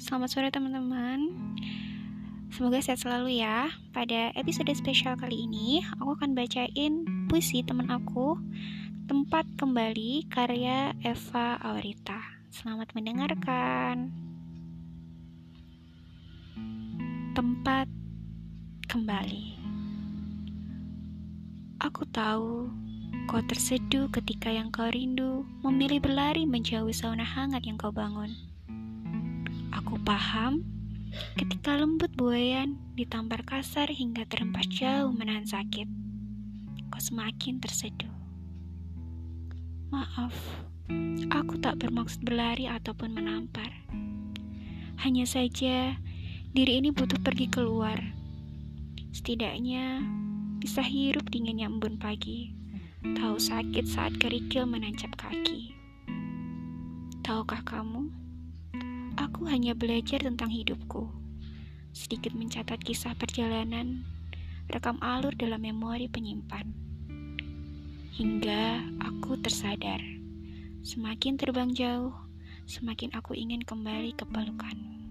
selamat sore teman-teman. Semoga sehat selalu ya. Pada episode spesial kali ini Aku akan bacain puisi teman aku Tempat Kembali karya Eva Aurita. Selamat mendengarkan. Tempat Kembali. Aku tahu kau terseduh ketika yang kau rindu Memilih berlari menjauhi sauna hangat yang kau bangun Aku paham ketika lembut buayan ditampar kasar hingga terempas jauh menahan sakit. Kau semakin terseduh. Maaf, aku tak bermaksud berlari ataupun menampar. Hanya saja diri ini butuh pergi keluar. Setidaknya bisa hirup dinginnya embun pagi. Tahu sakit saat kerikil menancap kaki. Tahukah kamu? Aku hanya belajar tentang hidupku, sedikit mencatat kisah perjalanan, rekam alur dalam memori penyimpan. Hingga aku tersadar, semakin terbang jauh, semakin aku ingin kembali ke pelukanmu.